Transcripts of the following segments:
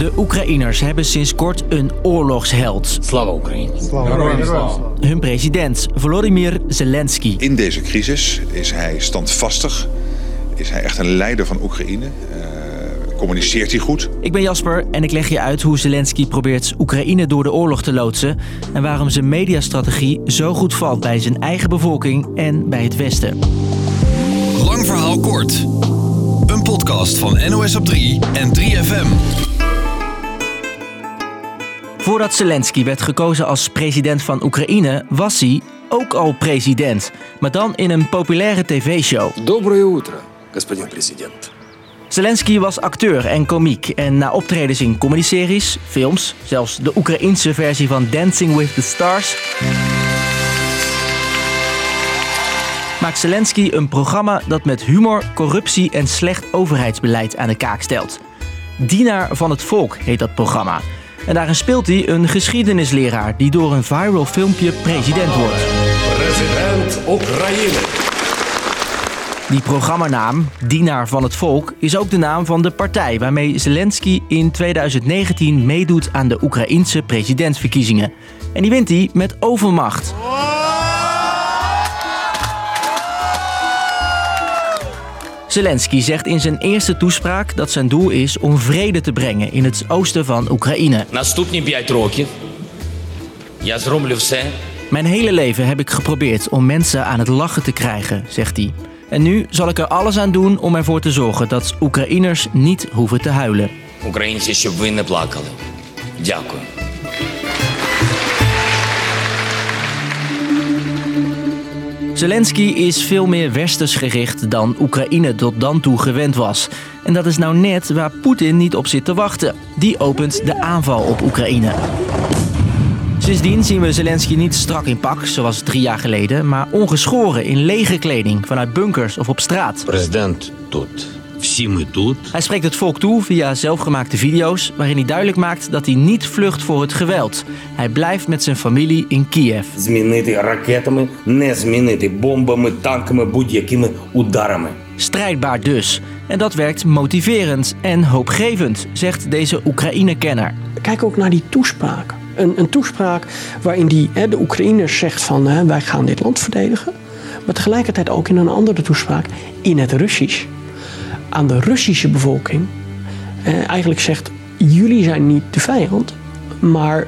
De Oekraïners hebben sinds kort een oorlogsheld. Slava Oekraïne. Hun president, Volodymyr Zelensky. In deze crisis is hij standvastig. Is hij echt een leider van Oekraïne. Eh, communiceert hij goed. Ik ben Jasper en ik leg je uit hoe Zelensky probeert Oekraïne door de oorlog te loodsen. En waarom zijn mediastrategie zo goed valt bij zijn eigen bevolking en bij het Westen. Lang verhaal kort. Een podcast van NOS op 3 en 3FM. Voordat Zelensky werd gekozen als president van Oekraïne, was hij ook al president. Maar dan in een populaire tv-show. Доброе утро, господин президент. Zelensky was acteur en komiek en na optredens in comedyseries, films, zelfs de Oekraïense versie van Dancing with the Stars, maakt Zelensky een programma dat met humor, corruptie en slecht overheidsbeleid aan de kaak stelt. Dienaar van het volk heet dat programma. En daarin speelt hij een geschiedenisleraar die door een viral filmpje president wordt. President Oekraïne. Die programmanaam, Dienaar van het Volk, is ook de naam van de partij waarmee Zelensky in 2019 meedoet aan de Oekraïense presidentsverkiezingen. En die wint hij met overmacht. Zelensky zegt in zijn eerste toespraak dat zijn doel is om vrede te brengen in het oosten van Oekraïne. Наступні 5 років я зроблю все, Mijn hele leven heb ik geprobeerd om mensen aan het lachen te krijgen, zegt hij. En nu zal ik er alles aan doen om ervoor te zorgen dat Oekraïners niet hoeven te huilen. українці, щоб ви не плакали. Дякую. Zelensky is veel meer westers gericht dan Oekraïne tot dan toe gewend was. En dat is nou net waar Poetin niet op zit te wachten. Die opent de aanval op Oekraïne. Sindsdien zien we Zelensky niet strak in pak, zoals drie jaar geleden, maar ongeschoren in lege kleding vanuit bunkers of op straat. President doet. Hij spreekt het volk toe via zelfgemaakte video's waarin hij duidelijk maakt dat hij niet vlucht voor het geweld. Hij blijft met zijn familie in Kiev. Strijdbaar dus. En dat werkt motiverend en hoopgevend, zegt deze Oekraïne-kenner. Kijk ook naar die toespraak. Een, een toespraak waarin die, hè, de Oekraïners zegt van hè, wij gaan dit land verdedigen. Maar tegelijkertijd ook in een andere toespraak in het Russisch aan de Russische bevolking eh, eigenlijk zegt jullie zijn niet de vijand. Maar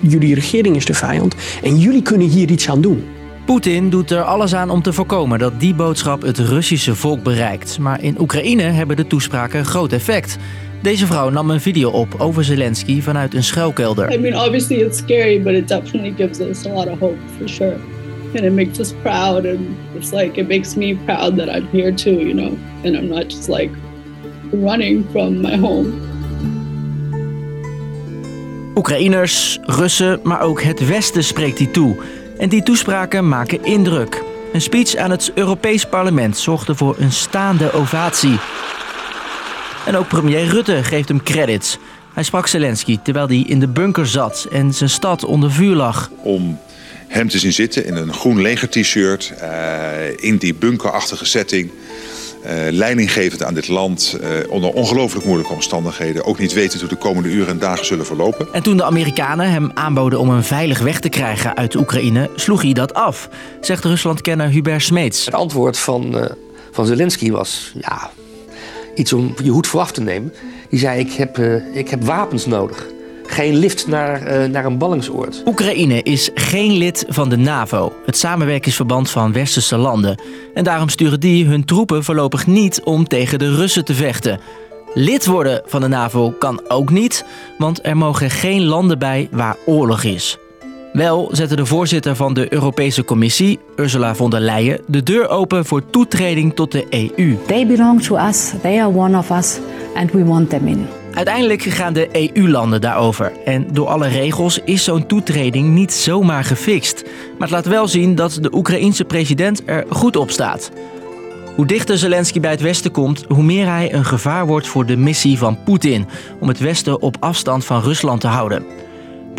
jullie regering is de vijand. En jullie kunnen hier iets aan doen. Poetin doet er alles aan om te voorkomen dat die boodschap het Russische volk bereikt. Maar in Oekraïne hebben de toespraken groot effect. Deze vrouw nam een video op over Zelensky vanuit een schuilkelder. I mean, obviously it's scary, but it definitely gives us a lot of hope for sure. And it makes us proud, and it's like it makes me proud that I'm here too, you know, and I'm not just like running from my home. Oekraïners, Russen, maar ook het Westen spreekt hij toe. En die toespraken maken indruk. Een speech aan het Europees Parlement zorgde voor een staande ovatie. En ook premier Rutte geeft hem credits. Hij sprak Zelensky terwijl hij in de bunker zat en zijn stad onder vuur lag. Om hem te zien zitten in een groen leger-t-shirt. eh, in die bunkerachtige setting. eh, leidinggevend aan dit land. eh, onder ongelooflijk moeilijke omstandigheden. Ook niet weten hoe de komende uren en dagen zullen verlopen. En toen de Amerikanen hem aanboden om hem veilig weg te krijgen uit Oekraïne, sloeg hij dat af, zegt Ruslandkenner Hubert Smeets. Het antwoord van, eh, van Zelensky was ja, iets om je hoed voor af te nemen. Die zei: Ik heb, eh, ik heb wapens nodig. Geen lift naar, eh, naar een ballingsoord. Oekraïne is geen lid van de NAVO, het samenwerkingsverband van westerse landen. En daarom sturen die hun troepen voorlopig niet om tegen de Russen te vechten. Lid worden van de NAVO kan ook niet, want er mogen geen landen bij waar oorlog is. Wel zette de voorzitter van de Europese Commissie, Ursula von der Leyen, de deur open voor toetreding tot de EU. They belong to us, they are one of us, and we want them in. Uiteindelijk gaan de EU-landen daarover. En door alle regels is zo'n toetreding niet zomaar gefixt. Maar het laat wel zien dat de Oekraïense president er goed op staat. Hoe dichter Zelensky bij het Westen komt, hoe meer hij een gevaar wordt voor de missie van Poetin om het Westen op afstand van Rusland te houden.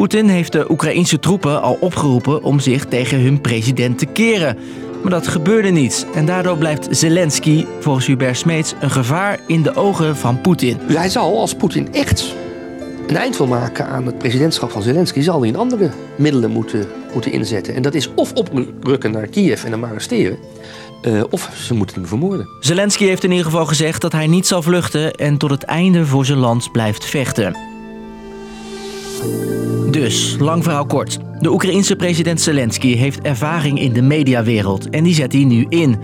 Poetin heeft de Oekraïense troepen al opgeroepen om zich tegen hun president te keren. Maar dat gebeurde niet en daardoor blijft Zelensky, volgens Hubert Smeets, een gevaar in de ogen van Poetin. Dus hij zal, als Poetin echt een eind wil maken aan het presidentschap van Zelensky, zal hij een andere middelen moeten, moeten inzetten. En dat is of oprukken naar Kiev en hem arresteren, uh, of ze moeten hem vermoorden. Zelensky heeft in ieder geval gezegd dat hij niet zal vluchten en tot het einde voor zijn land blijft vechten. Dus, lang verhaal kort. De Oekraïense president Zelensky heeft ervaring in de mediawereld en die zet hij nu in.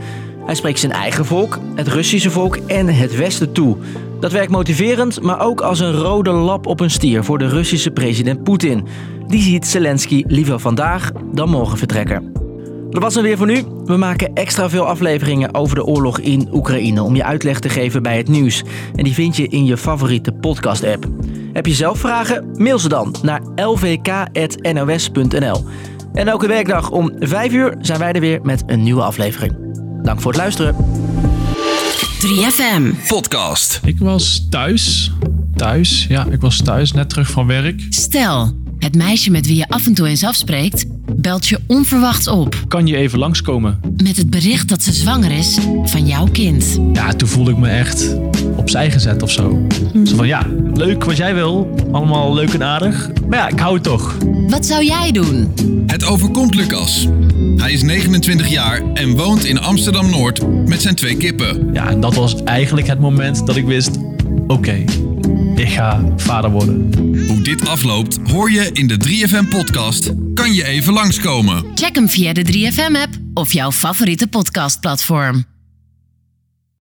Hij spreekt zijn eigen volk, het Russische volk en het Westen toe. Dat werkt motiverend, maar ook als een rode lap op een stier voor de Russische president Poetin. Die ziet Zelensky liever vandaag dan morgen vertrekken. Dat was het weer voor nu. We maken extra veel afleveringen over de oorlog in Oekraïne om je uitleg te geven bij het nieuws. En die vind je in je favoriete podcast-app. Heb je zelf vragen? Mail ze dan naar lvk.nos.nl. En elke werkdag om 5 uur zijn wij er weer met een nieuwe aflevering. Dank voor het luisteren. 3FM Podcast. Ik was thuis. Thuis, ja, ik was thuis, net terug van werk. Stel, het meisje met wie je af en toe eens afspreekt, belt je onverwachts op. Kan je even langskomen? Met het bericht dat ze zwanger is van jouw kind. Ja, toen voelde ik me echt opzij gezet of zo. Zo van ja, leuk wat jij wil. Allemaal leuk en aardig. Maar ja, ik hou het toch. Wat zou jij doen? Het overkomt Lucas. Hij is 29 jaar en woont in Amsterdam Noord met zijn twee kippen. Ja, en dat was eigenlijk het moment dat ik wist: oké, ik ga vader worden. Hoe dit afloopt hoor je in de 3FM-podcast. Kan je even langskomen? Check hem via de 3FM-app of jouw favoriete podcastplatform.